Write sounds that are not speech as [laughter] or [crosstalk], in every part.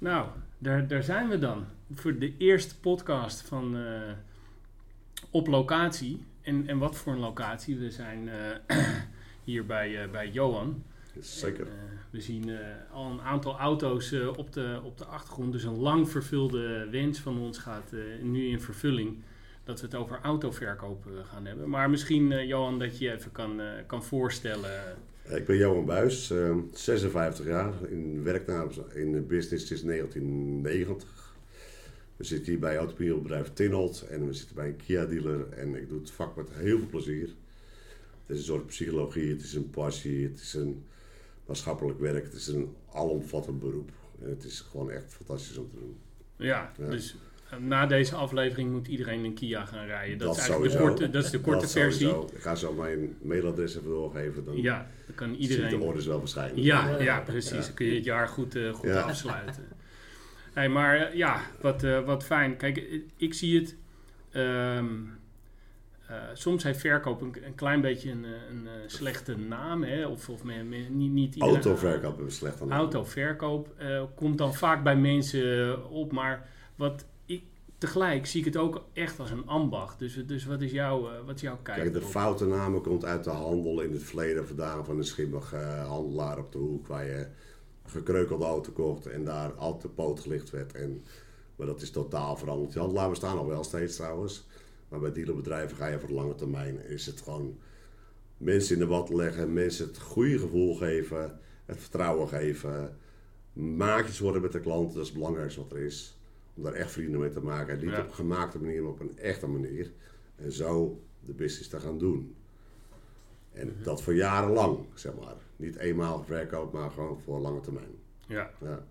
Nou, daar, daar zijn we dan. Voor de eerste podcast van uh, op locatie. En, en wat voor een locatie? We zijn uh, [clears throat] hier bij, uh, bij Johan. Zeker. En, we zien al een aantal auto's op, de, op de achtergrond. Dus een lang vervulde wens van ons gaat nu in vervulling. Dat we het over autoverkoop gaan hebben. Maar misschien, Johan, dat je je even kan, kan voorstellen ik ben Johan Buis, 56 ehm, jaar, in werknaam in de business sinds 1990. We zitten hier bij automobielbedrijf Tinold en we zitten bij een Kia-dealer en ik doe het vak met heel veel plezier. Het is een soort psychologie, het is een passie, het is een maatschappelijk werk, het is een alomvattend beroep. En het is gewoon echt fantastisch om te doen. Ja, ja. dus na deze aflevering moet iedereen een Kia gaan rijden. Dat, is eigenlijk de korte, dat is de korte versie. Ik ga zo mijn mailadres even doorgeven. Dan ja, dan kan iedereen... de orders wel verschijnen. Ja, ja, precies. Dan kun je het jaar goed, uh, goed afsluiten. [laughs] hey, maar uh, ja, wat, uh, wat fijn. Kijk, ik zie het... Um, soms heeft verkoop een, een klein beetje een, een slechte naam. Hè? Of, of me, me, niet, niet iedereen, Autoverkoop een slechte naam. Autoverkoop komt dan vaak bij mensen op. Maar wat tegelijk zie ik het ook echt als een ambacht. Dus, dus wat, is jouw, uh, wat is jouw kijk? Kijk, de foute namen komt uit de handel in het verleden vandaan van een schimmige handelaar op de hoek waar je gekreukelde auto kocht en daar altijd poot gelicht werd. En, maar dat is totaal veranderd. Die handelaar bestaan nog wel steeds trouwens. Maar bij dealerbedrijven ga je voor de lange termijn. Is het gewoon mensen in de wat leggen, mensen het goede gevoel geven, het vertrouwen geven. Maatjes worden met de klant, dat is het belangrijkste wat er is om daar echt vrienden mee te maken. En niet op een gemaakte manier, maar op een echte manier. En zo de business te gaan doen. En mhm. dat voor jarenlang, zeg maar. Niet eenmaal verkoop, maar gewoon voor lange termijn. Ja. ja.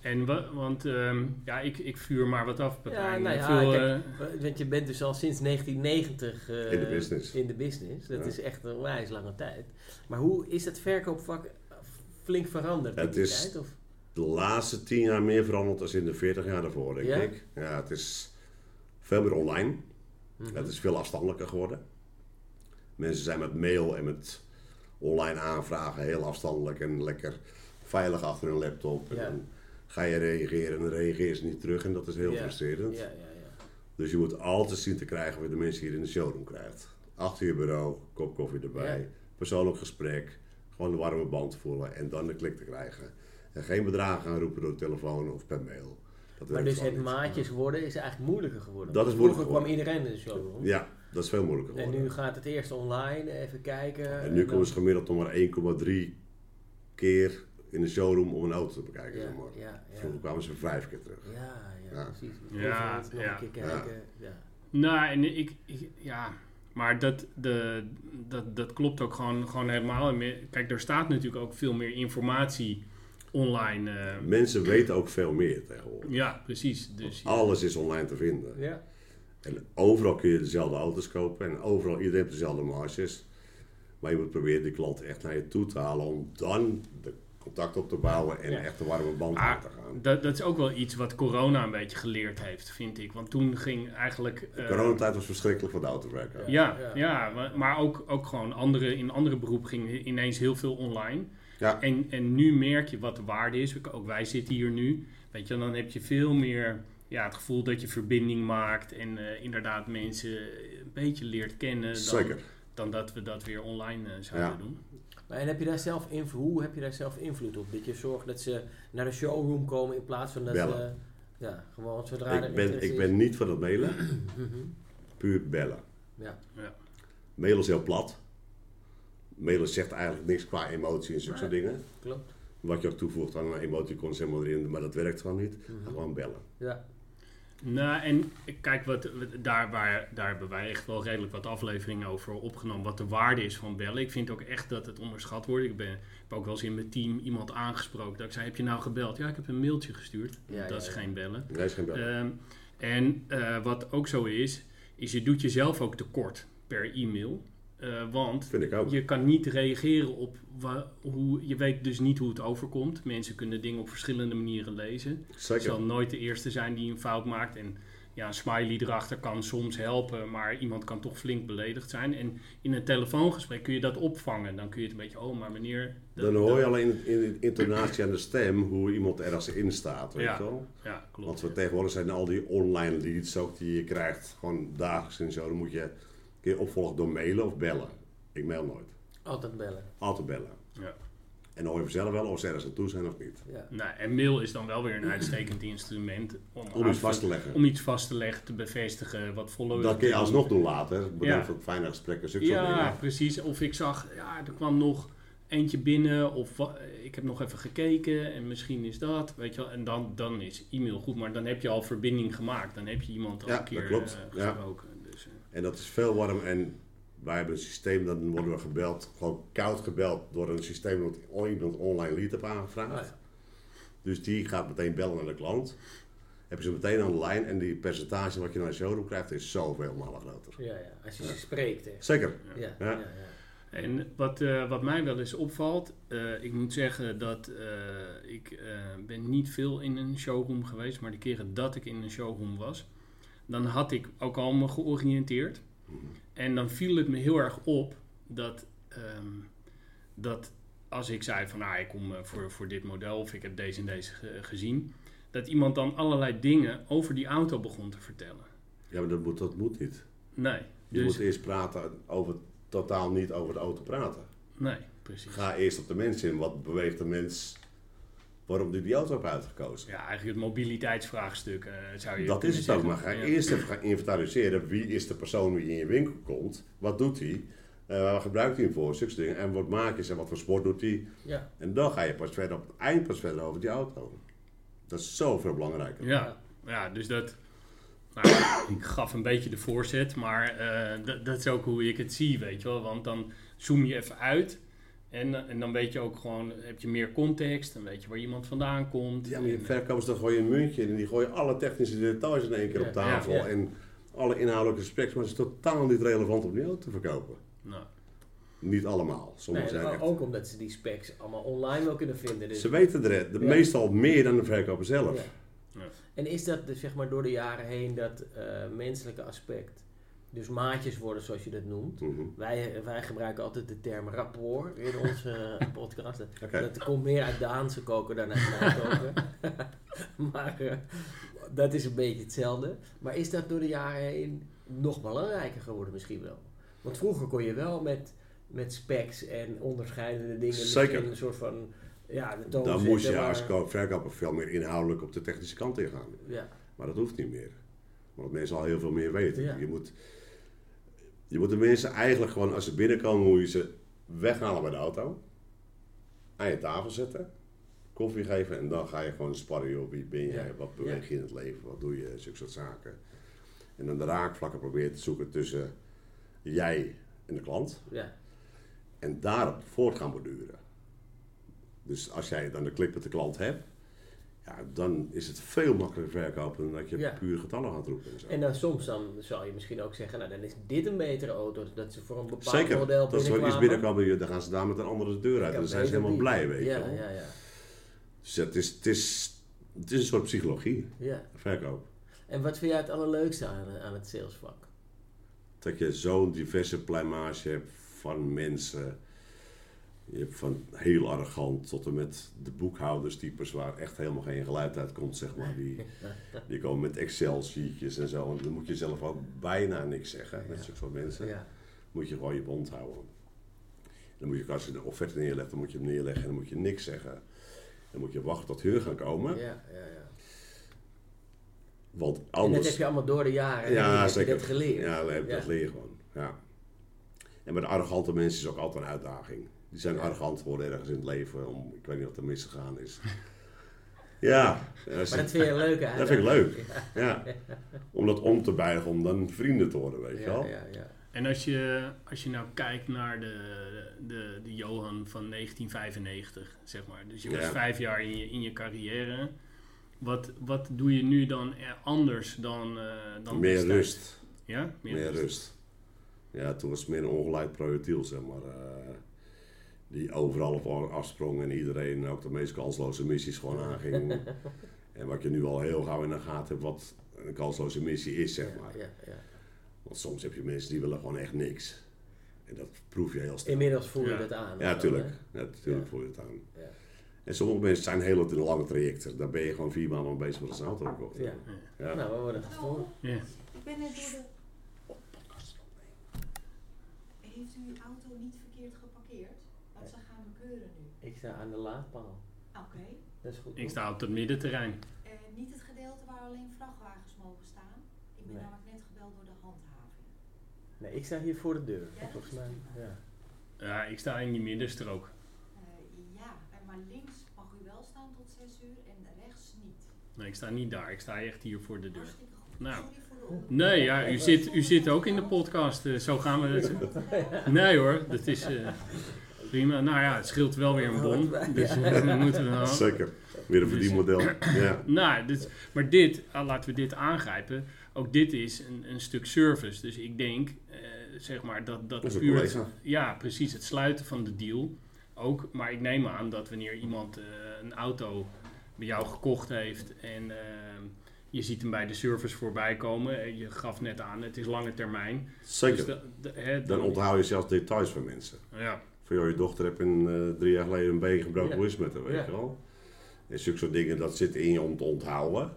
En want um, ja, ik, ik vuur maar wat af. Ja, nou ja, Veel, kijk, uh, want je bent dus al sinds 1990 uh, in de business. In de business. Dat ja. is echt een wijs lange tijd. Maar hoe is het verkoopvak flink veranderd het in is, tijd? Of? De laatste tien jaar meer veranderd dan in de 40 jaar daarvoor, denk ja? ik. Ja, het is veel meer online. Mm -hmm. Het is veel afstandelijker geworden. Mensen zijn met mail en met online aanvragen heel afstandelijk en lekker veilig achter hun laptop. Ja. En dan ga je reageren en dan reageer ze niet terug en dat is heel ja. frustrerend. Ja, ja, ja. Dus je moet altijd zien te krijgen wat de mensen hier in de showroom krijgt. Achter je bureau, kop koffie erbij, persoonlijk gesprek, gewoon de warme band voelen en dan de klik te krijgen. En geen bedragen gaan roepen door de telefoon of per mail. Dat maar dus het maatjes worden is eigenlijk moeilijker geworden. Dat is Vroeger kwam iedereen in de showroom. Ja, dat is veel moeilijker geworden. En nu gaat het eerst online, even kijken. En nu en komen ze gemiddeld nog maar 1,3 keer in de showroom om een auto te bekijken. Ja, zeg maar. ja, ja. Vroeger kwamen ze vijf keer terug. Ja, ja, Ja. precies. Ja, nog ja. een keer kijken. Ja. Nou, en ik, ik ja, maar dat, de, dat, dat klopt ook gewoon, gewoon helemaal. Kijk, er staat natuurlijk ook veel meer informatie online. eh, Mensen weten ook veel meer tegenwoordig. ja, precies. Dus, ja. Alles is online te vinden. Ja. En overal kun je dezelfde auto's kopen en overal iedereen heeft dezelfde marges. Maar je moet proberen die klant echt naar je toe te halen om dan de contact op te bouwen en Ja. echt een warme band Maar aan te gaan. dat, dat is ook wel iets wat corona een beetje geleerd heeft, vind ik. Want toen ging eigenlijk... De eh, coronatijd was verschrikkelijk voor de autowerker. Ja, Ja. ja. maar- maar ook, ook gewoon andere, in andere beroepen ging ineens heel veel online. Ja. En, en nu merk je wat de waarde is. Ook wij zitten hier nu. Weet je, dan heb je veel meer ja, het gevoel dat je verbinding maakt. En eh, inderdaad mensen een beetje leert kennen. Dan, Zeker. dan dat we dat weer online eh, zouden Ja. doen. Maar en heb je daar zelf invloed, hoe heb je daar zelf invloed op? Dat je zorgt dat ze naar de showroom komen in plaats van dat ze... Ja, gewoon zodra Ik ben, ik ben niet van het mailen, [clears throat] Mhm. puur bellen. Ja. Ja. Mailen is heel plat. Mailen zegt eigenlijk niks qua emotie en zulke soort dingen. Klopt. Wat je ook toevoegt aan een emoticon is helemaal erin, maar dat werkt gewoon niet. Mhm. Gewoon bellen. Ja. Nou, en kijk, wat, wat- daar, waar, daar hebben wij echt wel redelijk wat afleveringen over opgenomen. Wat de waarde is van bellen. Ik vind ook echt dat het onderschat wordt. Ik ben, heb ook wel eens in mijn team iemand aangesproken. Dat ik zei, heb je nou gebeld? Ja, ik heb een mailtje gestuurd. Ja, dat ja, is ja. geen bellen. Nee, is geen bellen. Ehm, en eh, wat ook zo is, is je doet jezelf ook tekort per e-mail. Eh, want je kan niet reageren op hoe. Je weet dus niet hoe het overkomt. Mensen kunnen dingen op verschillende manieren lezen. Zeker. zal nooit de eerste zijn die een fout maakt. En ja, een smiley erachter kan soms helpen, maar iemand kan toch flink beledigd zijn. En in een telefoongesprek kun je dat opvangen. Dan kun je het een beetje, oh, maar meneer... dat- Dan hoor je alleen in de intonatie aan de stem hoe iemand ergens in staat, weet Ja. je wel. Ja, klopt. Want we tegenwoordig zijn al die online leads ook die je krijgt, gewoon dagelijks en zo. Dan moet je, kun je opvolgen door mailen of bellen. Ik mail nooit. Altijd bellen. Altijd bellen. Ja. En dan hoor je vanzelf wel of ze ergens naartoe zijn of niet. Ja. Nou, en mail is dan wel weer een uitstekend instrument om, Om aan iets vast te leggen. om iets vast te leggen, te bevestigen, wat follow Dat kun je alsnog doen later. Ja. voor fijne gesprekken, zulke soort Ja, precies. Of ik zag, ja, er kwam nog eentje binnen, of ik heb nog even gekeken en misschien is dat, weet je wel. En dan, dan is e-mail goed, maar dan heb je al verbinding gemaakt. Dan heb je iemand al Ja, een keer dat klopt. eh, Ja. En dat is veel warm. En wij hebben een systeem, dan worden we gebeld, gewoon koud gebeld door een systeem dat iemand online lead heeft aangevraagd. Ah, ja. Dus die gaat meteen bellen naar de klant. Hebben ze meteen aan de lijn en die percentage wat je naar de showroom krijgt is zoveel malen groter. Ja, ja. Als je ze spreekt, hè. Zeker. Ja, Ja. ja. ja, En wat, eh, wat mij wel eens opvalt, eh, ik moet zeggen dat eh, ik eh, ben niet veel in een showroom geweest, maar de keren dat ik in een showroom was, dan had ik ook al me georiënteerd. En dan viel het me heel erg op dat, ehm, dat als ik zei van nou, ik kom eh, voor, voor dit model of ik heb deze en deze ge- gezien, dat iemand dan allerlei dingen over die auto begon te vertellen. Ja, maar dat moet, dat moet niet. Nee, Je dus moet eerst praten over, totaal niet over de auto praten. nee, precies. Ga eerst op de mens in. Wat beweegt de mens? Waarom die die auto heeft uitgekozen? Ja, eigenlijk het mobiliteitsvraagstuk eh, zou je Dat is het ook, maar ga Ja. eerst even gaan inventariseren. Wie is de persoon die in je winkel komt? Wat doet hij? Eh, waar gebruikt hij hem voor? Zulke dingen. En wat maak je en wat voor sport doet hij? Ja. En dan ga je pas verder op het eind pas verder over die auto. Dat is zoveel belangrijker. Ja, ja, dus dat... Nou, [coughs] ik gaf een beetje de voorzet, maar eh, dat is ook hoe ik het zie, weet je wel. Want dan zoom je even uit en, eh, en dan weet je ook gewoon, heb je meer context, dan weet je waar iemand vandaan komt. Ja, maar je En, verkopers dan gooi je een muntje in en die gooien alle technische details in één keer Ja, op tafel. ja, ja. En alle inhoudelijke specs, maar het is totaal niet relevant om die auto te verkopen. nou, Niet allemaal. Sommigen Nee, zijn maar echt... ook omdat ze die specs allemaal online wel kunnen vinden. Dus Ze weten er de, Ja. meestal meer dan de verkoper zelf. Ja. Ja. En is dat dus, zeg maar door de jaren heen dat eh, menselijke aspect, dus maatjes worden zoals je dat noemt. Mhm. Wij, wij gebruiken altijd de term rapport in onze [laughs] eh, podcast. Oké. Dat komt meer uit Daanse koken dan uit mijn [laughs] koken. [laughs] maar eh, dat is een beetje hetzelfde. Maar is dat door de jaren heen nog belangrijker geworden misschien wel? Want vroeger kon je wel met, met specs en onderscheidende dingen Zeker. een soort van... Ja, de toon Dan moest je maar- als verkoper veel meer inhoudelijk op de technische kant ingaan. Ja, Maar dat hoeft niet meer. Want mensen al heel veel meer weten. Ja. Je, moet, je moet de mensen eigenlijk gewoon, als ze binnenkomen, moet je ze weghalen bij de auto. Aan je tafel zetten. Koffie geven en dan ga je gewoon sparren. Joh, wie ben jij? Wat beweeg je in het leven? Wat doe je? Zulke soort zaken. En dan de raakvlakken proberen te zoeken tussen jij en de klant. ja, En daarop voort gaan borduren. Dus als jij dan de klik met de klant hebt, ja, dan is het veel makkelijker verkopen dan dat je Ja. puur getallen gaat roepen. En zo. En dan soms dan zou je misschien ook zeggen, nou dan is dit een betere auto, dat ze voor een bepaald Zeker, model dat wel iets binnenkomen, dan gaan ze daar met een andere deur uit. Ja, En dan zijn ze helemaal die. blij, weet ja, je wel. Ja, ja, Dus het is, het, is, het is een soort psychologie, ja. verkoop. En wat vind jij het allerleukste aan, aan het salesvak? Dat je zo'n diverse pluimage hebt van mensen. Je hebt van heel arrogant tot en met de boekhouderstypes waar echt helemaal geen geluid uit komt, zeg maar. Die, [laughs] die komen met Excel-sheetjes en zo. En dan moet je zelf ook bijna niks zeggen. Met zulke soort mensen. Ja, moet je gewoon je bond houden. Dan moet je, als je een offerte neerlegt, dan moet je hem neerleggen en dan moet je niks zeggen. Dan moet je wachten tot hun gaan komen. ja, ja. ja. Want En dat anders... heb je allemaal door de jaren ja, heb zeker. je dat geleerd. Ja, dat, heb- Ja. dat gewoon. Ja. En met de arrogante mensen is ook altijd een uitdaging. Die zijn arrogant geworden ergens in het leven. Om, ik weet niet wat er misgegaan is. [laughs] Ja, dat, is- Maar dat vind je leuk hè? dat vind ik leuk. Ja. Om dat om te buigen, om dan vrienden te worden, weet je wel. ja, ja. En als je, als je nou kijkt naar de, de, de Johan van 1995, zeg maar. Dus je was Ja. vijf jaar in je, in je carrière. Wat, wat doe je nu dan er anders dan, eh dan Meer rust. Ja? Meer rust. Ja, toen was het meer een ongeleid projectiel, zeg maar. eh, die overal op afsprong en iedereen ook de meest kansloze missies gewoon [laughs] aanging. en wat je nu al heel gauw in de gaten hebt, wat een kansloze missie is, zeg maar. Ja, ja. Want soms heb je mensen die willen gewoon echt niks. En dat proef je heel snel. Inmiddels voel je Ja. dat aan. Ja, tuurlijk. natuurlijk Ja. voel je het aan. Ja. En sommige mensen zijn heel in lange trajecten. Daar ben je gewoon vier maanden mee bezig met een auto gekocht. Ja. Ja. Nou, we worden gestoord. Ja. Ik ben net door de... Heeft u uw auto niet verkeerd geparkeerd? Nu. Ik sta aan de laadpaal. Oké. Dat is goed. Ik sta op het middenterrein. Eh, niet het gedeelte waar alleen vrachtwagens mogen staan. Ik ben Nee. namelijk net gebeld door de handhaving. Nee, ik sta hier voor de deur. Ja, volgens mij. Ja. Ja, ik sta in die middenstrook. Eh, ja, en maar links mag u wel staan tot 6 uur en rechts niet. Nee, ik sta niet daar. Ik sta echt hier voor de deur. Hartstikke goed. Nou. Nee, ja, u zit, u zit ook in de podcast. eh, zo gaan we het. [laughs] Nee hoor, dat is eh, prima. Nou ja, het scheelt wel weer een bon. [laughs] Dus eh, dan [laughs] moeten we dan. Zeker. Weer een verdienmodel. [clears throat] Ja. Nou, dit, maar dit, ah, laten we dit aangrijpen. Ook dit is een, een stuk service. Dus ik denk, eh, zeg maar, dat, dat Dat is een puur het- ja, precies, het sluiten van de deal ook. Maar ik neem aan dat wanneer iemand eh, een auto bij jou gekocht heeft en eh, je ziet hem bij de service voorbij komen. eh, Je gaf net aan, het is lange termijn. Zeker. Dus de- de- hè, Dan onthoud je zelfs details van mensen. Ja, Van joh, je dochter heeft in, eh, drie jaar geleden een been gebroken, hoe is het met haar, weet je wel? En zulke soort dingen, dat zit in je om te onthouden.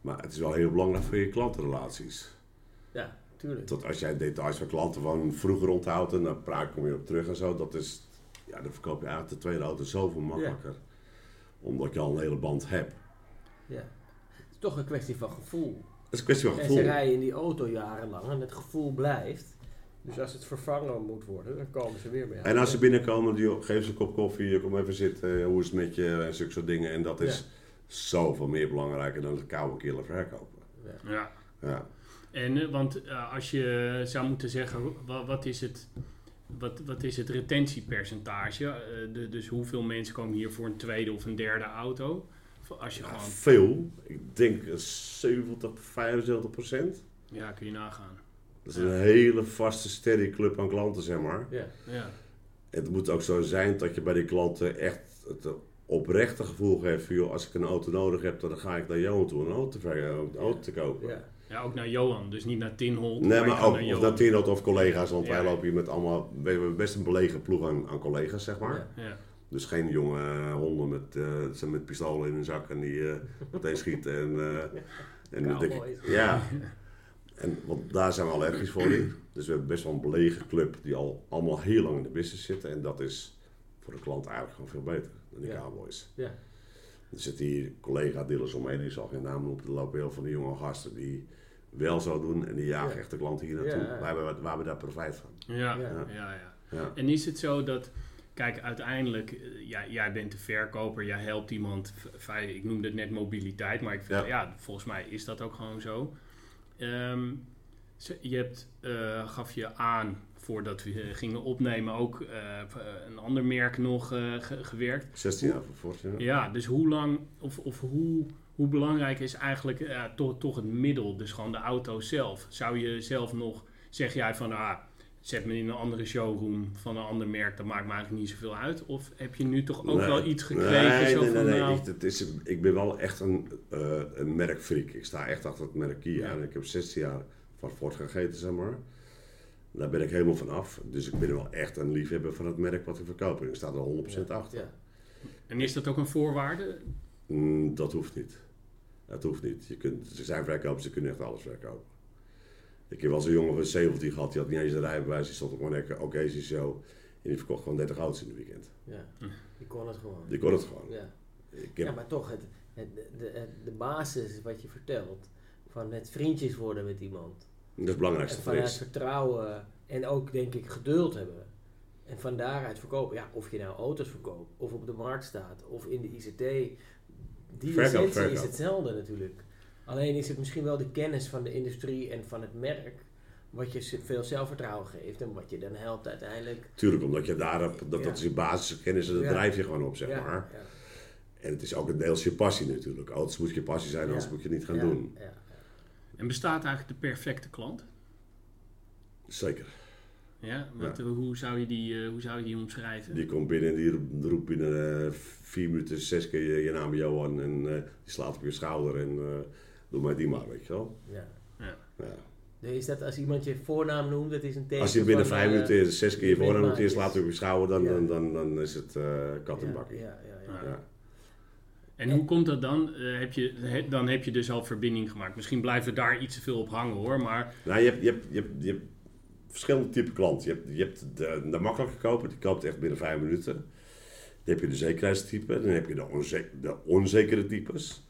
Maar het is wel heel belangrijk voor je klantenrelaties. ja, tuurlijk. Tot als jij details van klanten van vroeger onthoudt en dan praat kom je op terug en zo, dat is, ja, dan verkoop je eigenlijk de tweede auto zoveel makkelijker. Omdat je al een hele band hebt. Ja. Het is toch een kwestie van gevoel. Het is een kwestie van En ze gevoel. rijden in die auto jarenlang en het gevoel blijft. Dus als het vervangen moet worden, dan komen ze weer jou. En als ze binnenkomen, die, geef ze een kop koffie, je kom even zitten, hoe is het met je en zulke soort dingen. En dat is zoveel meer belangrijker dan het koude killer verkopen. Ja. ja. Ja. En eh, want eh, als je zou moeten zeggen, wat, wat is het, wat, wat is het retentiepercentage? Eh, de, dus hoeveel mensen komen hier voor een tweede of een derde auto? Als je Ja, gewoon, veel. Ik denk 70, 75 procent. ja, kun je nagaan. Dat is een hele vaste, steady club aan klanten, zeg maar. Ja. Ja, Het moet ook zo zijn dat je bij die klanten echt het oprechte gevoel geeft van, joh, als ik een auto nodig heb, dan ga ik naar Johan toe een auto te, een auto te kopen. Ja. ja ook naar Johan, dus niet naar Tinholt. Nee, maar ook naar of Johan. naar Tino of collega's, want Ja. wij lopen hier met allemaal, we hebben best een belegen ploeg aan, aan collega's, zeg maar. Ja. Ja, Dus geen jonge honden met, ze met pistolen in hun zak en die eh, meteen schieten. En, eh, en ik- ja, [laughs] en, want daar zijn we allergisch voor in. Dus we hebben best wel een belegen club die al allemaal heel lang in de business zitten. En dat is voor de klant eigenlijk gewoon veel beter dan die Ja. cowboys. Ja. Er zitten hier collega-dealers omheen, die zal geen naam noemen. Er lopen heel veel van die jonge gasten die wel zo doen en die jagen Ja. echt de klant hier naartoe. Ja. Wij, hebben, wij hebben daar profijt van. ja, ja, Ja. ja. ja. Ja. En is het zo dat, kijk, uiteindelijk, eh, ja, jij bent de verkoper, jij helpt iemand, ik noemde het net mobiliteit, maar ik vind, Ja. ja. volgens mij is dat ook gewoon zo. Ehm, je hebt, eh, gaf je aan, voordat we eh, gingen opnemen, ook eh, een ander merk nog ge- gewerkt. 16 jaar voor Fortune. Ja, dus hoe lang, of, of hoe, hoe belangrijk is eigenlijk toch, toch het middel, dus gewoon de auto zelf? Zou je zelf nog, zeg jij van, ah, zet me in een andere showroom van een ander merk, dat maakt me eigenlijk niet zoveel uit? Of heb je nu toch ook Nee. wel iets gekregen? Nee, zo nee, van, nee. nee. nou, Ik, het is, ik ben wel echt een, eh een merkfreak. Ik sta echt achter het merk Kia. Ja. En ik heb 16 jaar van Ford gegeten, zeg maar. Daar ben ik helemaal van af. Dus ik ben wel echt een liefhebber van het merk wat ik verkoop. En ik sta er 100% achter. Ja. en is dat ook een voorwaarde? Mm, dat hoeft niet. Dat hoeft niet. Je kunt, ze zijn verkopers, ze kunnen echt alles verkopen. Ik heb wel een jongen van 17 gehad, die had niet eens een rijbewijs. Die stond op een oké occasie show. En die verkocht gewoon 30 auto's in het weekend. ja. Die kon het gewoon. Die kon het gewoon. Ja. Ik heb, ja, maar toch, het, het, de, de, de basis wat je vertelt, van het vriendjes worden met iemand. dat is het belangrijkste En vanuit vertrouwen en ook denk ik geduld hebben. En van daaruit verkopen. Ja, of je nou auto's verkoopt, of op de markt staat, of in de ICT. Die Verkoop, is hetzelfde natuurlijk. Alleen is het misschien wel de kennis van de industrie en van het merk. Wat je ze- veel zelfvertrouwen geeft en wat je dan helpt uiteindelijk. Tuurlijk, omdat je daarop, dat, Ja. dat is je basiskennis en dat Ja. drijf je gewoon op, zeg ja, maar. Ja, En het is ook een deels je passie natuurlijk. Auto's moet je passie zijn, anders moet je het niet gaan ja, doen. Ja, En bestaat eigenlijk de perfecte klant? Zeker. Ja, wat, Hoe, zou je die, eh, hoe zou je die omschrijven? Die komt binnen en die roept, binnen eh, vier minuten zes keer je, je naam Johan. En eh, die slaat op je schouder. En eh, doe maar die maar, weet je wel. Ja. Ja. Ja. Dus is dat als iemand je voornaam noemt, dat is een teken Als je binnen vijf eh, minuten zes keer je voornaam moet eerst minmaatjes. laten beschouwen, dan, Ja. dan, dan, dan is het eh kat en ja, bakkie. Ja, ja, ja. Ja. Ja. En hoe komt dat dan? Eh, heb je, he- dan heb je dus al verbinding gemaakt. Misschien blijven daar iets te veel op hangen hoor, maar Nou, je hebt, je, hebt, je, hebt, je hebt verschillende typen klanten. Je hebt, je hebt de, de makkelijke koper, die koopt echt binnen vijf minuten. Dan heb je de zekerheidstype, dan heb je de, onze- de onzekere types.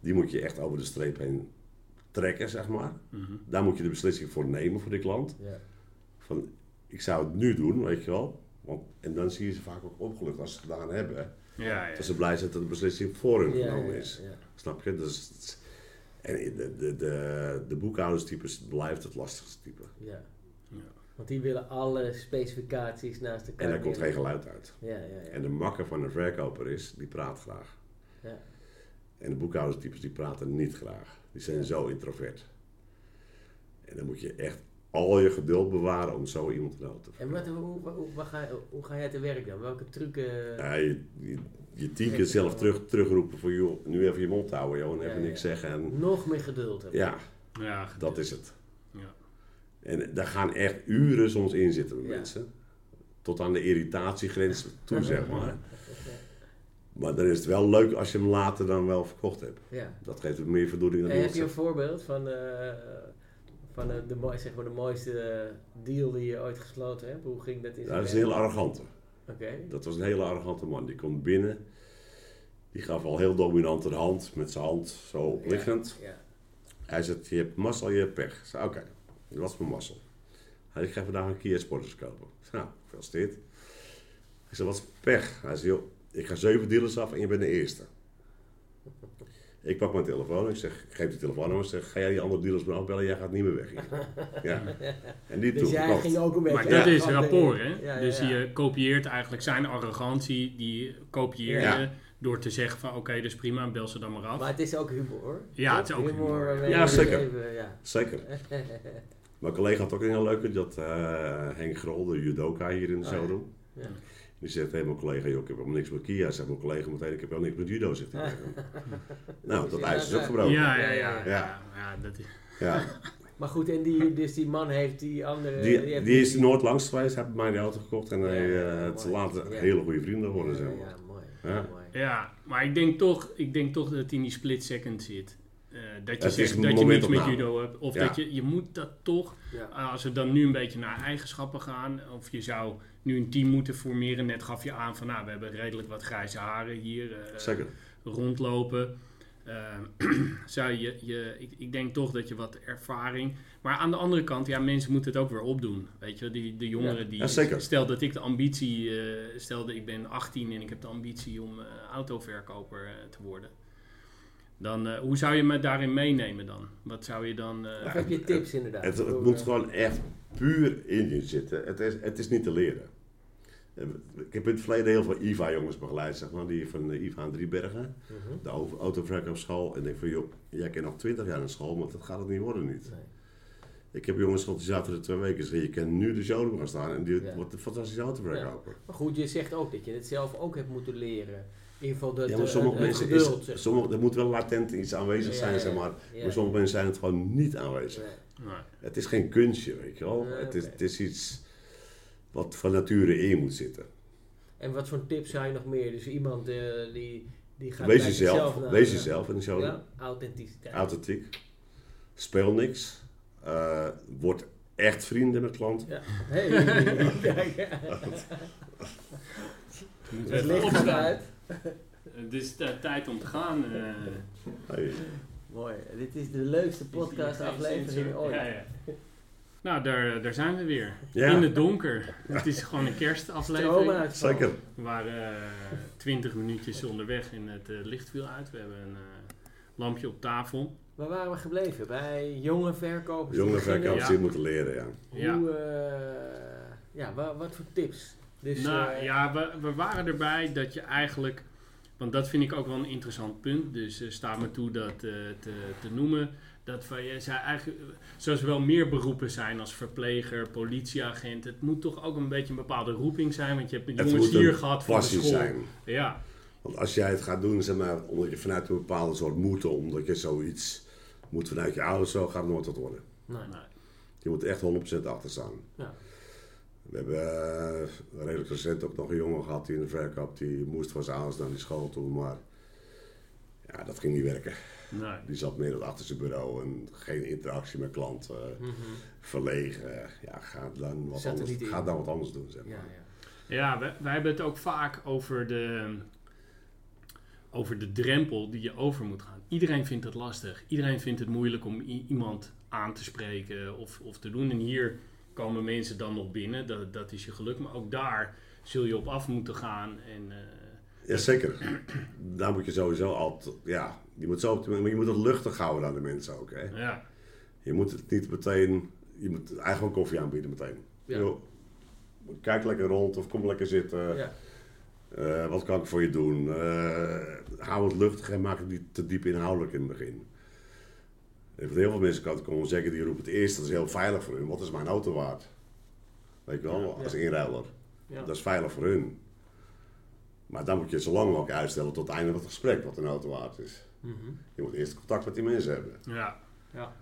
Die moet je echt over de streep heen trekken, zeg maar. mhm. Daar moet je de beslissing voor nemen voor de klant. Ja. Van, ik zou het nu doen, weet je wel. Want, en dan zie je ze vaak ook opgelucht als ze het gedaan hebben. ja, ja. Dat ze blij zijn dat de beslissing voor hun Ja, genomen is. ja. Snap je? Dus, en de, de, de, de boekhouderstypes blijft het lastigste type. Ja. Ja. Want die willen alle specificaties naast elkaar. En daar komt geen geluid uit. Ja, ja, ja. En de makker van een verkoper is, die praat graag. ja. En de boekhouderstypes die praten niet graag. Die zijn zo introvert. En dan moet je echt al je geduld bewaren om zo iemand te helpen. En wat, hoe, hoe, hoe, ga, hoe ga jij te werk dan? Welke trucken? Ja, je, je, je tien keer zelf terug, terugroepen voor joh, nu even je mond houden, joh, en Ja, even ja. niks zeggen. En, Nog meer geduld hebben. ja, ja, dat is het. Ja. En daar gaan echt uren soms in zitten met Ja. mensen. Tot aan de irritatiegrens toe, [laughs] zeg maar. Maar dan is het wel leuk als je hem later dan wel verkocht hebt. Ja. Dat geeft hem meer voldoening dan En heb je een voorbeeld van, eh, van de, mooi- zeg maar de mooiste deal die je ooit gesloten hebt? Hoe ging dat in zijn dat is een hele werk? arrogante. Oké. Dat was een hele arrogante man. Die komt binnen. Die gaf al heel dominant de hand, met zijn hand zo liggend. Ja. Hij zegt, je hebt mazzel, je hebt pech. Ik zei, oké, dat was mijn mazzel. Hij zei, ik ga vandaag een Kia Sporters kopen. Ik zei, nou, gefeliciteerd. Ik zei, wat is pech? Hij zei, joh, ik ga zeven dealers af en je bent de eerste. Ik pak mijn telefoon, ik zeg, ik geef die telefoonnummer, ik zeg, ga jij die andere dealers maar afbellen, jij gaat niet meer weg hier. Ja. En die [laughs] Dus jij ging ook een beetje... Maar dat Ja. is rapport, hè? Ja, ja, dus je kopieert eigenlijk zijn arrogantie, die kopieer je Ja. door te zeggen van oké, dat is prima, bel ze dan maar af. Maar het is ook humor, hoor. Ja, het is ook humor. waarmee Ja, zeker. even- ja. Zeker. [laughs] Mijn collega had ook een heel leuke, dat eh, Henk Grol, de judoka hier in de Oh, ja. Ja. Die zegt tegen mijn collega, joh, ik heb helemaal niks met Kia. Zegt mijn collega meteen, ik heb helemaal niks met judo zitten. nou, dat ijs is ook gebroken. ja, Ja. ja, ja, Ja. ja, ja, dat is, Maar goed, en die, dus die man heeft die andere... Die, die is nooit langs geweest, hij heeft mij die auto gekocht. En hij, Ja, ja, het is mooi. later Ja. hele goede vrienden geworden, zeg Ja, maar. ja, mooi. Ja. mooi. ja, maar ik denk toch, ik denk toch dat het in die split second zit. Eh, dat je zegt dat je niks met judo hebt. Of Ja. dat je, je moet dat toch, Ja. eh, als we dan nu een beetje naar eigenschappen gaan. Of je zou nu een team moeten formeren. Net gaf je aan van nou, we hebben redelijk wat grijze haren hier. eh, rondlopen. [clears throat] Zou je, je, ik, ik denk toch dat je wat ervaring. Maar aan de andere kant, ja, mensen moeten het ook weer opdoen. Weet je, die, de jongeren Ja. die. Stel dat ik de ambitie. eh stelde ik ben 18 en ik heb de ambitie om autoverkoper te worden. Dan, eh, hoe zou je me daarin meenemen dan? Wat zou je dan. eh, Of heb je tips inderdaad? Het, het moet eh, gewoon echt puur in je zitten. Het is, het is niet te leren. Eh, Ik heb in het verleden heel veel IVA-jongens begeleid, zeg maar, die van de IVA aan Driebergen, mhm. de auto- autoverkoopschool. En ik denk van, joh, jij kent nog twintig jaar in school, maar dat gaat het niet worden niet. Nee. Ik heb jongens gehad die zaten er twee weken. Zeg, je kan nu de showroom gaan staan en die Ja. wordt een fantastische autoverkoper. Maar goed, je zegt ook dat je het zelf ook hebt moeten leren. In ieder geval dat Ja, maar eh, sommige het mensen geduld, is, zeg sommige, er moet wel latent iets aanwezig Ja, zijn, ja, zeg maar. ja. Maar sommige mensen zijn het gewoon niet aanwezig. Nee. Het is geen kunstje, weet je wel. Nee, het, is, het is iets wat van nature in moet zitten. En wat voor tips zou je nog meer? Dus iemand eh, die, die gaat Wees jezelf, naar- wees jezelf in de show. Ja, authenticiteit. Authentiek. Speel niks. Eh, word echt vrienden met klanten. Ja. Hey, [laughs] [laughs] Het even licht gaat opstaan. uit. [laughs] Het is eh, tijd om te gaan. eh. Hey. Mooi. Dit is de leukste podcast aflevering ooit. Ja, ja. Nou, daar, daar zijn we weer. Ja. In het donker. Het is gewoon een kerstaflevering. Zeker. We waren twintig minuutjes onderweg en het eh, licht viel uit. We hebben een eh, lampje op tafel. Waar waren we gebleven? Bij jonge verkopers? die Jonge verkopers Ja. die moeten leren, ja. Ja. Hoe, eh, ja, wa- wat voor tips? Dus, nou eh, ja, we, we waren erbij dat je eigenlijk... Want dat vind ik ook wel een interessant punt. Dus eh sta me toe dat eh, te, te noemen. Dat van, je zei eigenlijk, zoals er wel meer beroepen zijn als verpleger, politieagent. Het moet toch ook een beetje een bepaalde roeping zijn. Want je hebt Het jongens moet hier een gehad van de passie school. zijn. Ja, Want als jij het gaat doen, zeg maar, omdat je vanuit een bepaalde soort moeten, omdat je zoiets Moet vanuit je ouders zo, gaat het nooit wat worden. Nee. Nee. Je moet echt 100% achter staan. Ja. We hebben eh, redelijk recent ook nog een jongen gehad die in de verkoop, die moest van zijn ouders naar die school toe, maar ja, dat ging niet werken. Nee. Die zat meer achter zijn bureau en geen interactie met klanten, Mhm. verlegen. Ja, ga dan wat, er anders, ga dan wat anders doen, zeg maar. Ja, ja. Ja, wij, wij hebben het ook vaak over de, over de drempel die je over moet gaan. Iedereen vindt het lastig. Iedereen vindt het moeilijk om iemand aan te spreken of, of te doen. En hier komen mensen dan nog binnen. Dat, dat is je geluk. Maar ook daar zul je op af moeten gaan. En, eh, Ja, zeker. Daar moet je sowieso altijd, ja, je moet, zo, maar je moet het luchtig houden aan de mensen ook. Hè? ja. Je moet het niet meteen, je moet eigenlijk wel koffie aanbieden meteen. Ja. Yo, kijk lekker rond of kom lekker zitten. Ja. Eh, wat kan ik voor je doen? Eh, hou het luchtig en maak het niet te diep inhoudelijk in het begin. En voor heel veel mensen kan het komen zeggen, die roepen het eerst, dat is heel veilig voor hun. Wat is mijn auto waard? Weet je wel, Ja. als inruiler. Ja. Dat is veilig voor hun. Maar dan moet je zo lang mogelijk uitstellen tot het einde van het gesprek wat een auto waard is. Mhm. Je moet eerst contact met die mensen hebben. Ja. Ja.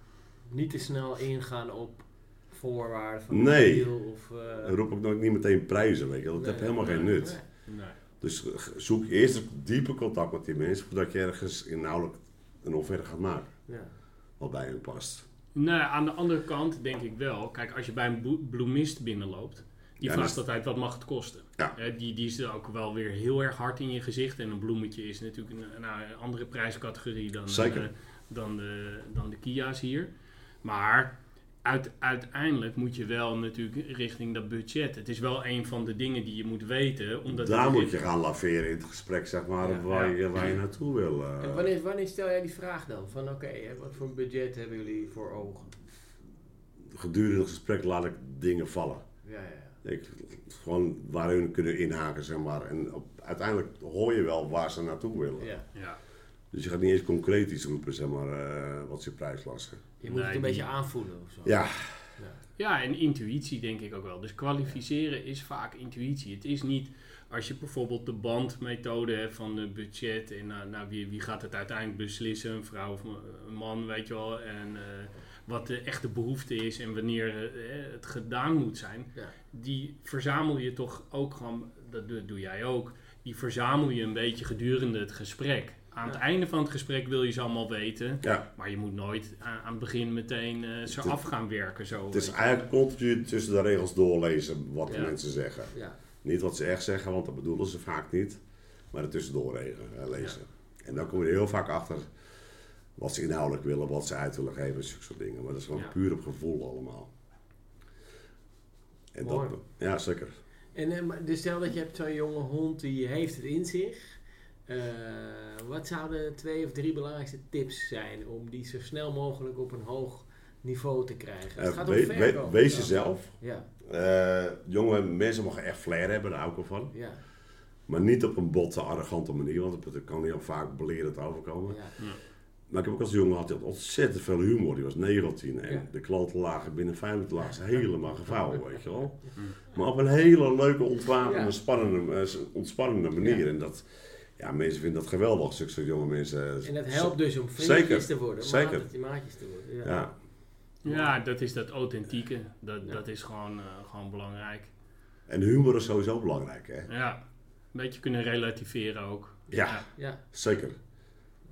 Niet te snel ingaan op voorwaarden van Nee. een deal of... eh, roep ook nooit niet meteen prijzen, weet je. Dat nee, heeft helemaal geen nut. nee. Nee. Dus zoek eerst het diepe contact met die mensen voordat je ergens inhoudelijk een offerte gaat maken. Ja. Wat bij hen past. Nou, aan de andere kant denk ik wel. Kijk, als je bij een bloemist binnenloopt, die Ja, vraagt dus- altijd wat mag het kosten. Ja. Die, die is er ook wel weer heel erg hard in je gezicht. En een bloemetje is natuurlijk een, nou, een andere prijscategorie dan, Zeker. eh, dan, de, dan de Kia's hier. Maar uit, uiteindelijk moet je wel natuurlijk richting dat budget. Het is wel een van de dingen die je moet weten. Omdat Daar moet je gaan laveren in het gesprek, zeg maar, Ja. waar, Ja. je, waar je naartoe wil. eh. En wanneer, wanneer stel jij die vraag dan? Van oké, wat voor een budget hebben jullie voor ogen? Gedurende het gesprek laat ik dingen vallen. Ja, ja, ja. Ik, gewoon waar hun kunnen inhaken, zeg maar. En op, uiteindelijk hoor je wel waar ze naartoe willen. ja. Ja. Dus je gaat niet eens concreet iets roepen, zeg maar, eh, wat ze prijsklasse. Je moet Nee, het een beetje aanvoelen of zo. Ja, Ja. Ja, en intuïtie denk ik ook wel. Dus kwalificeren is vaak intuïtie. Het is niet als je bijvoorbeeld de bandmethode hebt van het budget en nou, nou, wie, wie gaat het uiteindelijk beslissen, een vrouw of een man, weet je wel, en eh, wat de echte behoefte is en wanneer eh, het gedaan moet zijn. Ja. Die verzamel je toch ook gewoon, dat doe jij ook, die verzamel je een beetje gedurende het gesprek. Aan het einde van het gesprek wil je ze allemaal weten, ja. maar je moet nooit aan, aan het begin meteen eh, ze Het- af gaan werken. Zo, Het is eigenlijk continu tussen de regels doorlezen wat de mensen zeggen. Ja. Niet wat ze echt zeggen, want dat bedoelen ze vaak niet. Maar er tussendoor regen- lezen. En dan kom je er heel vaak achter wat ze inhoudelijk willen, wat ze uit willen geven, zulke soort dingen. Maar dat is gewoon Ja. puur op gevoel allemaal. En Mooi. dat, ja, zeker. En eh, maar dus stel dat je hebt zo'n jonge hond die heeft het in zich. Eh, wat zouden twee of drie belangrijkste tips zijn om die zo snel mogelijk op een hoog niveau te krijgen? Het Eh, gaat om we- we- verkoop. wees Ja. jezelf. Ja, Eh, jonge mensen mogen echt flair hebben, daar hou ik wel van. ja, Maar niet op een botte, arrogante manier, want dat kan heel vaak belerend overkomen. ja. Maar ik heb ook als jongen had ontzettend veel humor. Die was 19 en Ja. de klanten lagen binnen vijf minuten lagen ze helemaal gevouwen, weet je wel. Maar op een hele leuke, ontwapende, Ja. spannende, ontspannende manier. Ja. En dat, ja, mensen vinden dat geweldig, zulke soort jonge mensen. En dat helpt dus om vriendjes te worden, zeker. maatjes- maatjes te worden. Ja. Ja, Ja, dat is dat authentieke. Dat, Ja. dat is gewoon, eh, gewoon belangrijk. en humor is sowieso belangrijk, hè? Ja, een beetje kunnen relativeren ook. Ja, Ja. zeker.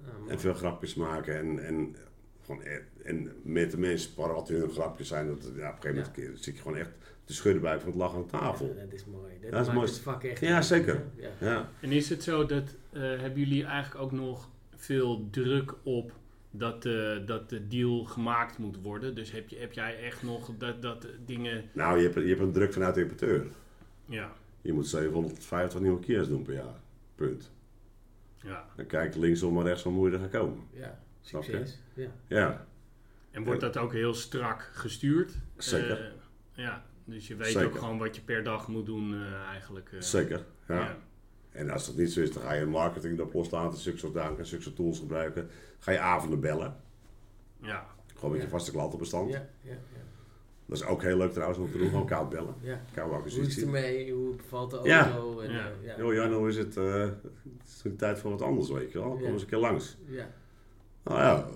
Ah. En veel grapjes maken en, en, gewoon, e- en met de mensen sparren wat hun grapjes zijn. Dat, ja, op een gegeven moment keer zit je gewoon echt te schudden buik van het lachen aan tafel. Ja, dat is mooi. Dat, Dat is mooi. het vak echt. Ja, zeker. Ja. Ja. En is het zo dat, eh, hebben jullie eigenlijk ook nog veel druk op dat, eh, dat de deal gemaakt moet worden? Dus heb, je, heb jij echt nog dat, dat dingen... Nou, je hebt, je hebt een druk vanuit de importeur. Ja, Je moet 750 nieuwe keers doen per jaar. Punt. ja. Dan kijk linksom maar rechtsom hoe je er gaat komen. Ja, Snap je? succes. Ja. Ja, En wordt dat ook heel strak gestuurd? Zeker. Eh, ja, dus je weet Zeker. ook gewoon wat je per dag moet doen eh, eigenlijk. eh. zeker. Ja. Ja. En als dat niet zo is, dan ga je marketing erop loslaten, zulke soort dagen, zulke soort tools gebruiken. Ga je avonden bellen. ja. Gewoon met je Ja. vaste klantenbestand. Ja, ja, ja. Dat is ook heel leuk trouwens om te doen, gewoon koud bellen. ja. Hoe is het ermee? Hoe bevalt de Ja. auto? En, Ja. eh, ja. Yo Jan, hoe is het? eh, het is een tijd voor wat anders, weet je wel. Kom Ja. eens een keer langs. Ja. Nou ja,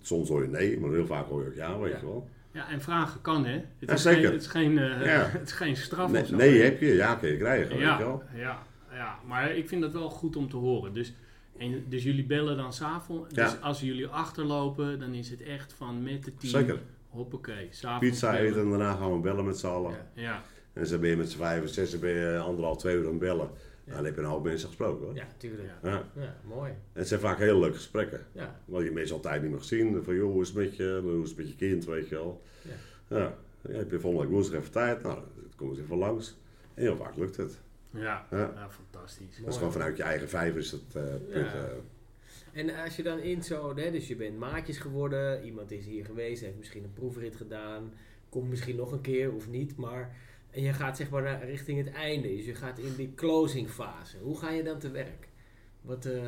soms hoor je nee, maar heel vaak hoor je ook ja, weet Ja. je wel. Ja, en vragen kan, hè? Het Ja, is zeker. Geen, het, is geen, eh, Ja. [laughs] het is geen straf Nee, of zo. nee heb je, ja kun je krijgen, weet je ja, ja, ja, maar ik vind dat wel goed om te horen. Dus, en, dus jullie bellen dan s'avonds. Dus als jullie achterlopen, dan is het echt van met het team. Zeker. Hoppakee, s'avonds Pizza bellen. eten en daarna gaan we bellen met z'n allen. Ja. Ja, En dan ben je met z'n vijf of zes, dan ben je anderhalf, twee uur aan het bellen. Nou, dan heb je een hoop mensen gesproken hoor. Ja, tuurlijk. Ja. Ja, Ja. mooi. En het zijn vaak hele leuke gesprekken. Ja, Want je mensen altijd niet meer gezien. Van joh, hoe is het met je? Hoe is het met je kind, weet je wel. Ja. Ja. Ja, heb je volgende week woensdag even tijd? Nou, dan kom eens even langs. En heel vaak lukt het. ja, Ja. ja, fantastisch. Dat is gewoon vanuit je eigen vijf is eh punt. Ja. eh. En als je dan in zo, hè, dus je bent maatjes geworden, iemand is hier geweest, heeft misschien een proefrit gedaan, komt misschien nog een keer of niet, maar en je gaat zeg maar naar, richting het einde, dus je gaat in die closing fase. Hoe ga je dan te werk? Wat, eh,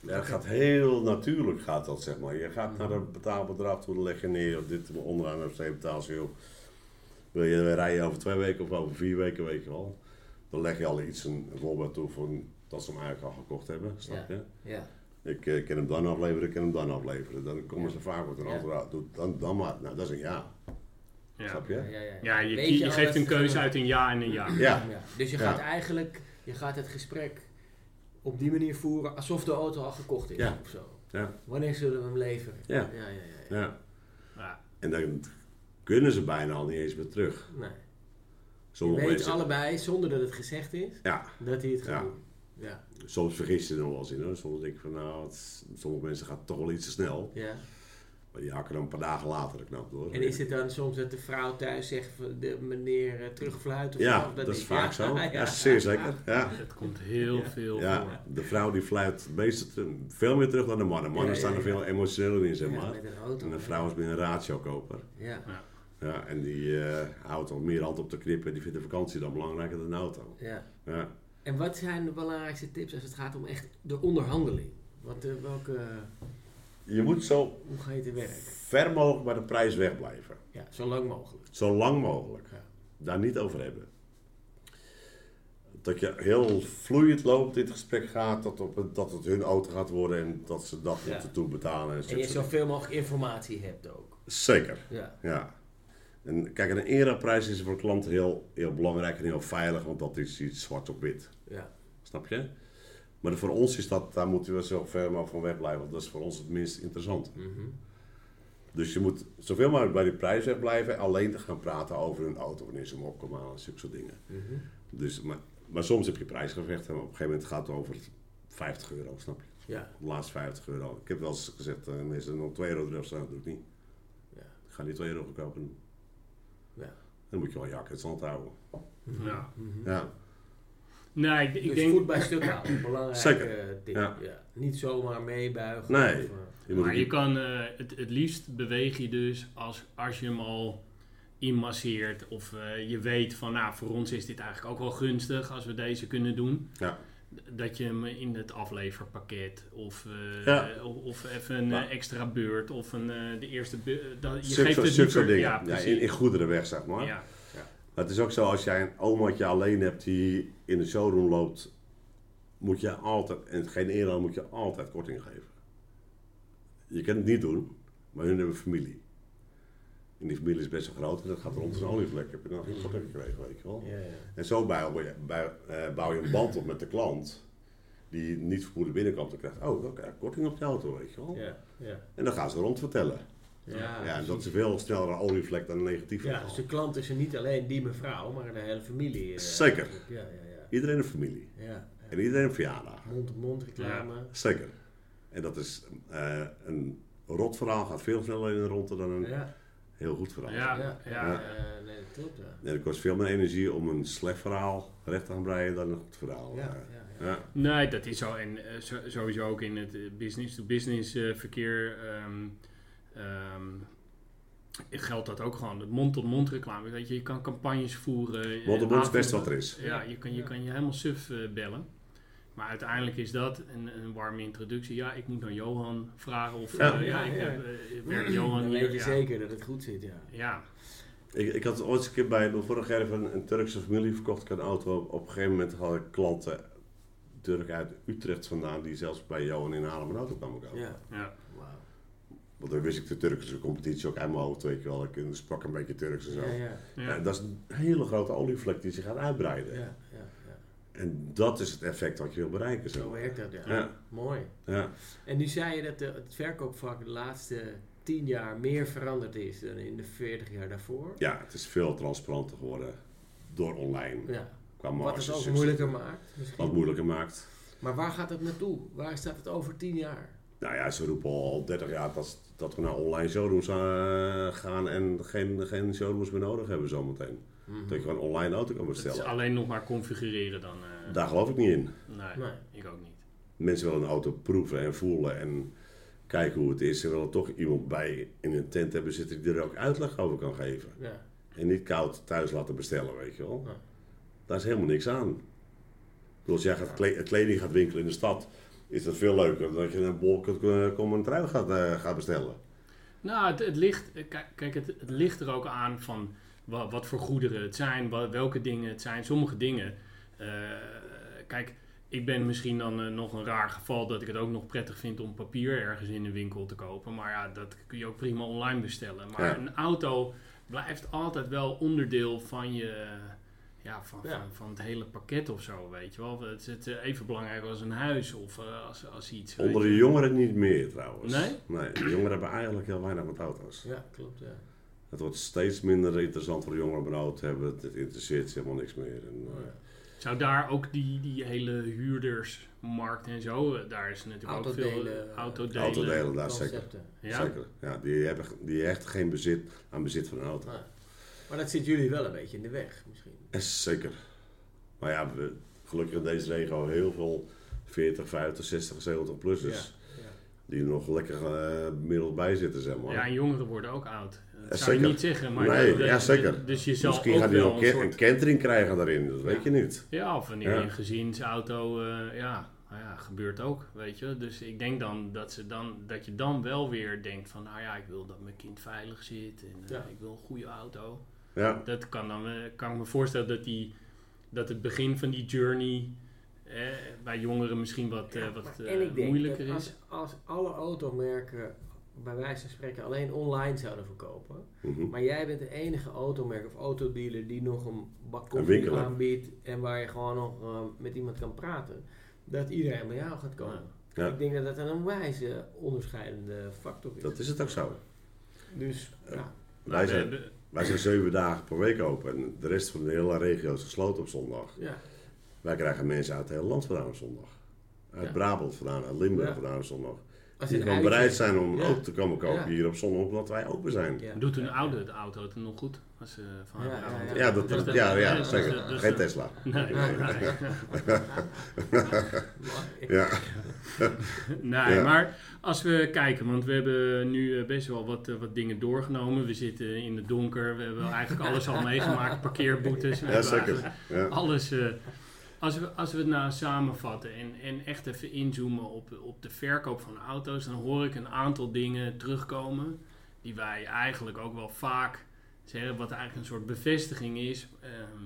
Ja, het gaat heel natuurlijk gaat dat, zeg maar. Je gaat naar een betaalbedrag toe, dan leg je neer, of dit onderaan of ze betaalt ze, joh. Wil je rijden over twee weken of over vier weken, weet je wel. Dan leg je al iets, een voorbeeld toe van dat ze hem eigenlijk al gekocht hebben, snap je? ja, Ik eh, kan hem dan afleveren, ik kan hem dan afleveren. Dan komen ze vaak met een Ja. antwoord uit. Doe dan, dan maar. Nou, dat is een ja. Ja, Snap je? ja, ja, ja. ja je, je geeft een ze keuze uit een ja en een ja. Ja. Ja. Dus je Ja. gaat eigenlijk, je gaat het gesprek op die manier voeren alsof de auto al gekocht is Ja. of zo. Ja. Wanneer zullen we hem leveren? Ja. ja, ja. ja, ja. ja. Ja. En dan kunnen ze bijna al niet eens meer terug. Nee. Je Sommige weet mensen, allebei, zonder dat het gezegd is, ja, dat hij het gaat Ja. doen. Ja. soms vergis je er nog wel eens in hoor. Soms denk ik van nou, het, sommige mensen gaat het toch wel iets te snel. ja. Die hakken dan een paar dagen later de knap door. En is het dan soms dat de vrouw thuis zegt, van de meneer eh, terugfluit of Ja, of dat is vaak Ja, [laughs] zo. ja. Ja, zeer zeker. Ja. Het komt heel Ja. veel Ja, voor. de vrouw die fluit te- veel meer terug dan de mannen. Mannen Ja, ja, staan er ja. veel emotioneler in, zeg Ja, maar. met een auto. En een vrouw is meer een ratio-koper. Ja, Ja, en die eh, houdt al meer hand op de knip en die vindt de vakantie dan belangrijker dan de auto. ja. Ja. En wat zijn de belangrijkste tips als het gaat om echt de onderhandeling? Wat, eh, welke, Je moet zo hoe ga je te werk? ver mogelijk bij de prijs wegblijven. Ja, zo lang mogelijk. Zo lang mogelijk. Ja. Daar niet over hebben. Dat je heel vloeiend loopt in het gesprek gaat, dat, op, het- dat het hun auto gaat worden en dat ze dat Ja. moeten toebetalen. En En je zoveel mogelijk informatie hebt ook. Zeker, Ja, ja. En kijk, een era-prijs is voor klanten heel, heel belangrijk en heel veilig, want dat is iets zwart op wit. ja, Snap je? Maar voor ons is dat, daar moeten we zo ver mogelijk van wegblijven, want dat is voor ons het minst interessant. mhm. Dus je moet zoveel mogelijk bij die prijs wegblijven, alleen te gaan praten over een auto, wanneer ze hem op komen halen en zulke soort dingen. Mhm. Dus, maar, maar soms heb je prijsgevechten, maar op een gegeven moment gaat het over 50 euro, snap je? ja, De laatste 50 euro. Ik heb wel eens gezegd, uh, mensen nog 2 euro eraf staan, dat doe ik niet. Ja. Ik ga niet 2 euro verkopen. ja. Dan moet je wel jakken het zand houden. Ja. Mhm. Ja, Nee, ik, ik dus denk... voet bij stuk houden, belangrijk Zeker. eh, ding. Ja. Ja. Niet zomaar meebuigen. Nee. Of, eh, je Maar het je kan eh, het, het liefst beweeg je dus als, als je hem al inmasseert of eh, je weet van nou voor ons is dit eigenlijk ook wel gunstig als we deze kunnen doen. Ja. Dat je hem in het afleverpakket of, eh, Ja. of, of even een Ja. extra beurt of een, eh, de eerste beurt. Dat, je geeft het liever-. Ja, in, in goederenweg, zeg maar. Maar het is ook zo, als jij een omaatje alleen hebt die in de showroom loopt, moet je altijd, en geen euro, moet je altijd korting geven. Je kan het niet doen, maar hun hebben familie. En die familie is best wel groot en dat gaat rond als een olievlek. Heb je nog geen korting gekregen, weet je wel. ja, ja. En zo bouw je, bij, eh, bouw je een band op met de klant, die niet vermoedelijk binnenkomt en krijgt, oh, oké, korting op de auto, weet je wel. Ja, ja. En dan gaan ze rond vertellen. Ja, Ja, en dat is veel sneller een olievlek dan een negatief Ja, verhaal. dus de klant is er niet alleen die mevrouw, maar de hele familie. eh, Zeker. Ja, ja, ja. Iedereen een familie. ja, ja. En iedereen een verjaardag. Mond-op-mond reclame. Zeker. En dat is eh, een rot verhaal gaat veel sneller in de ronde dan een Ja, heel goed verhaal. Ja. ja, ja. Ja. eh, nee, dat klopt. Ja. En het kost veel meer energie om een slecht verhaal recht te gaan breien dan een goed verhaal. Ja, ja, ja. ja. Nee, dat is zo. En eh, zo- sowieso ook in het eh, business-to-business eh, verkeer ehm, ehm, geldt dat ook gewoon. De mond-tot-mond reclame. Weet je, je kan campagnes voeren. eh, Mond-op-mond is best wat er is. Ja, je kan je, kan je helemaal suf eh, bellen. Maar uiteindelijk is dat een, een warme introductie. Ja, ik moet dan Johan vragen of... Ja. ja, Ja, ik ja. heb, werkt Johan Dan weet je ja. zeker dat het goed zit, ja. Ja, Ik, ik had ooit eens een keer bij mijn vorige jaar even een, Turkse familie verkocht. Ik had een auto. Op een gegeven moment had ik klanten Turk uit Utrecht vandaan die zelfs bij Johan in Haarlem een auto kwamen kopen. Ja, ja. Want dan wist ik de Turkse competitie ook uit mijn hoofd, weet je wel. Ik sprak een beetje Turks en zo. Ja, ja. Ja. Ja, dat is een hele grote olievlek die zich gaat uitbreiden. Ja, ja, ja. En dat is het effect wat je wil bereiken. Zo Zo. werkt dat, ja. Ja. Mooi. Ja. En nu zei je dat de, het verkoopvak de laatste tien jaar meer veranderd is dan in de 40 jaar daarvoor. ja, het is veel transparanter geworden door online. Ja. Qua Wat het ook moeilijker maakt. Misschien. Wat moeilijker maakt. Maar waar gaat het naartoe? Waar staat het over tien jaar? Nou ja, ze roepen al 30 jaar dat, dat we naar online showrooms eh, gaan en geen, geen showrooms meer nodig hebben zometeen. Dat je gewoon online auto kan Het is bestellen. alleen nog maar configureren dan. eh, Daar geloof ik niet in. nee, Nee. ik ook niet. Mensen willen een auto proeven en voelen en kijken hoe het is. Ze willen toch iemand bij in een tent hebben zitten die er ook uitleg over kan geven. Ja. En niet koud thuis laten bestellen, weet je wel. Ja. Daar is helemaal niks aan. Ik bedoel, als jij gaat kle- kleding gaat winkelen in de stad, is dat veel leuker dan dat je een bolk eh, kom een trui gaat, eh, gaat bestellen. Nou, het, het ligt, eh, kijk, het, het ligt er ook aan van wat, wat voor goederen het zijn, wat, welke dingen het zijn. Sommige dingen, kijk, ik ben misschien dan nog een raar geval dat ik het ook nog prettig vind om papier ergens in een winkel te kopen. Maar ja, dat kun je ook prima online bestellen. Maar Ja. een auto blijft altijd wel onderdeel van je, ja, van, Ja. Van, van het hele pakket of zo, weet je wel. Het is het, even belangrijk als een huis of eh, als, als iets. weet Onder de jongeren niet meer trouwens. Nee? Nee, de jongeren hebben eigenlijk heel weinig met auto's. ja, klopt. Ja. Het wordt steeds minder interessant voor de jongeren om een auto te hebben. Het interesseert ze helemaal niks meer. En, eh, Zou daar ook die, die hele huurdersmarkt en zo, eh, daar is natuurlijk ook veel Autodelen, autodelen. Autodelen, daar zeker. Ja? Zeker. Ja, die, hebben, die hechten geen bezit aan bezit van een auto. Ja. Maar dat zit jullie wel een beetje in de weg misschien. Zeker. Maar ja, we, gelukkig in deze regio heel veel 40, 50, 60, 70 plussers. Ja. Ja. Die er nog lekker eh middeld bij zitten, zeg maar. Ja, en jongeren worden ook oud. Dat Ja, zou je niet zeggen, maar... Nee, dat- ja, zeker. Dus je zal Misschien ook gaat hij wel nog een een, soort... een kentering krijgen daarin, dat weet je niet. Ja, of wanneer Ja. een gezinsauto, eh, ja, nou ja, gebeurt ook, weet je. Dus ik denk dan dat, ze dan dat je dan wel weer denkt van, nou ja, ik wil dat mijn kind veilig zit en eh, Ja. ik wil een goede auto. Ja, Dat kan dan, eh, kan ik me voorstellen dat, die, dat het begin van die journey eh, bij jongeren misschien wat, eh, Ja, wat maar- eh, en ik denk moeilijker dat is. als, als alle automerken bij wijze van spreken alleen online zouden verkopen. mhm. Maar jij bent de enige automerk of autodealer die nog een bak Een koffie aanbiedt en waar je gewoon nog eh, met iemand kan praten. Dat iedereen bij jou gaat komen. Ja. Ik denk dat dat een wijze onderscheidende factor is. dat is het ook zo. Dus ja, Wij Nou, zijn, wij zijn zeven dagen per week open en de rest van de hele regio is gesloten op zondag. ja, Wij krijgen mensen uit het hele land vandaan op zondag. Uit Ja. Brabant vandaan, uit Limburg Ja. vandaan op zondag. als Die gewoon bereid zijn om Ja. ook te komen kopen Ja. hier op zondag, omdat wij open zijn. Ja. Doet een Ja. oude de auto het nog goed? Als ze van Ja, ja, Brabant- ja. Ja, dat, Dus ja, ja, dus zeker. dat- dus Geen Tesla. Nee, nee, nee. Ja, [laughs] Nee, maar als we kijken, want we hebben nu eh, best wel wat, eh, wat dingen doorgenomen. We zitten in het donker, we hebben eigenlijk alles al meegemaakt, parkeerboetes. We ja zeker. Ja. Alles, eh, als, we, als we het nou samenvatten en, en echt even inzoomen op, op de verkoop van auto's, dan hoor ik een aantal dingen terugkomen die wij eigenlijk ook wel vaak zeggen, wat eigenlijk een soort bevestiging is. Ehm,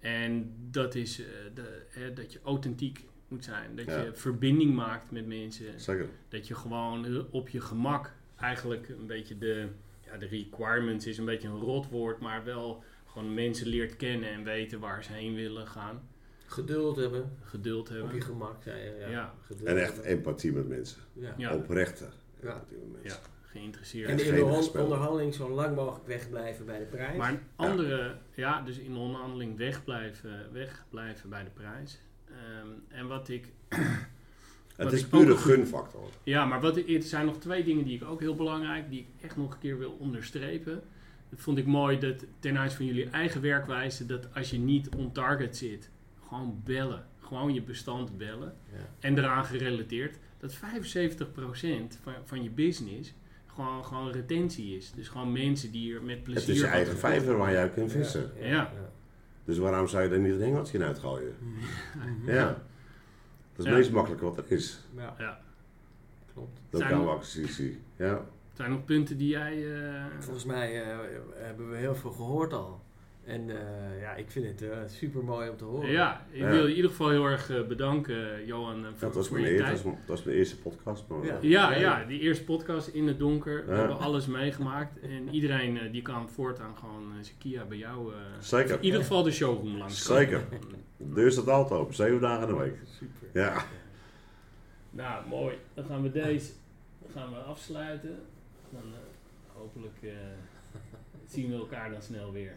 en dat is de, hè, dat je authentiek moet zijn. Dat Ja. je verbinding maakt met mensen. Zeker. Dat je gewoon eh, op je gemak eigenlijk een beetje de, ja, de requirements is een beetje een rotwoord, maar wel gewoon mensen leert kennen en weten waar ze heen willen gaan. Geduld hebben, Geduld op je hebben. gemak zei je. Ja. Ja. Geduld En echt hebben. empathie met mensen. Ja. Ja, Oprechte Ja. empathie met mensen. ja, geïnteresseerd. En in de onderhandeling zo lang mogelijk wegblijven bij de prijs. Maar een andere, ja, dus in de onderhandeling wegblijven, wegblijven bij de prijs. Ehm, en wat ik, [clears throat] Het is puur een gunfactor. ja, maar wat er zijn nog twee dingen die ik ook heel belangrijk, die ik echt nog een keer wil onderstrepen. Dat vond ik mooi dat ten aanzien van jullie eigen werkwijze, dat als je niet on target zit, gewoon bellen. Gewoon je bestand bellen. ja. En eraan gerelateerd, dat 75% van, van je business gewoon, gewoon retentie is. Dus gewoon mensen die er met plezier Het is je eigen vijver waar je uit kunt vissen. Ja. Dus waarom zou je er niet een hengeltje in uitgooien? Mhm. Ja. Dat is het Ja. meest makkelijke wat er is. Ja, Ja. klopt. Lokale acquisitie. Ja. Zijn er nog punten die jij... eh, Volgens mij eh, hebben we heel veel gehoord al. En eh, ja, ik vind het uh, super mooi om te horen. Ja, ik Ja. wil je in ieder geval heel erg eh, bedanken, Johan, eh, voor, dat, was mijn je eer, dat, tijd. was, mijn- dat was mijn eerste podcast. Maar, Ja. eh, Ja, ja, die eerste podcast in het donker. We hebben alles meegemaakt. En iedereen eh, die kan voortaan gewoon eh, zijn Kia bij jou. eh, Zeker. In ieder geval de showroom langs. Zeker. De deur staat altijd open, zeven dagen in de week. Super. Ja. Nou, mooi. Dan gaan we deze gaan we afsluiten. Dan eh, hopelijk eh, zien we elkaar dan snel weer.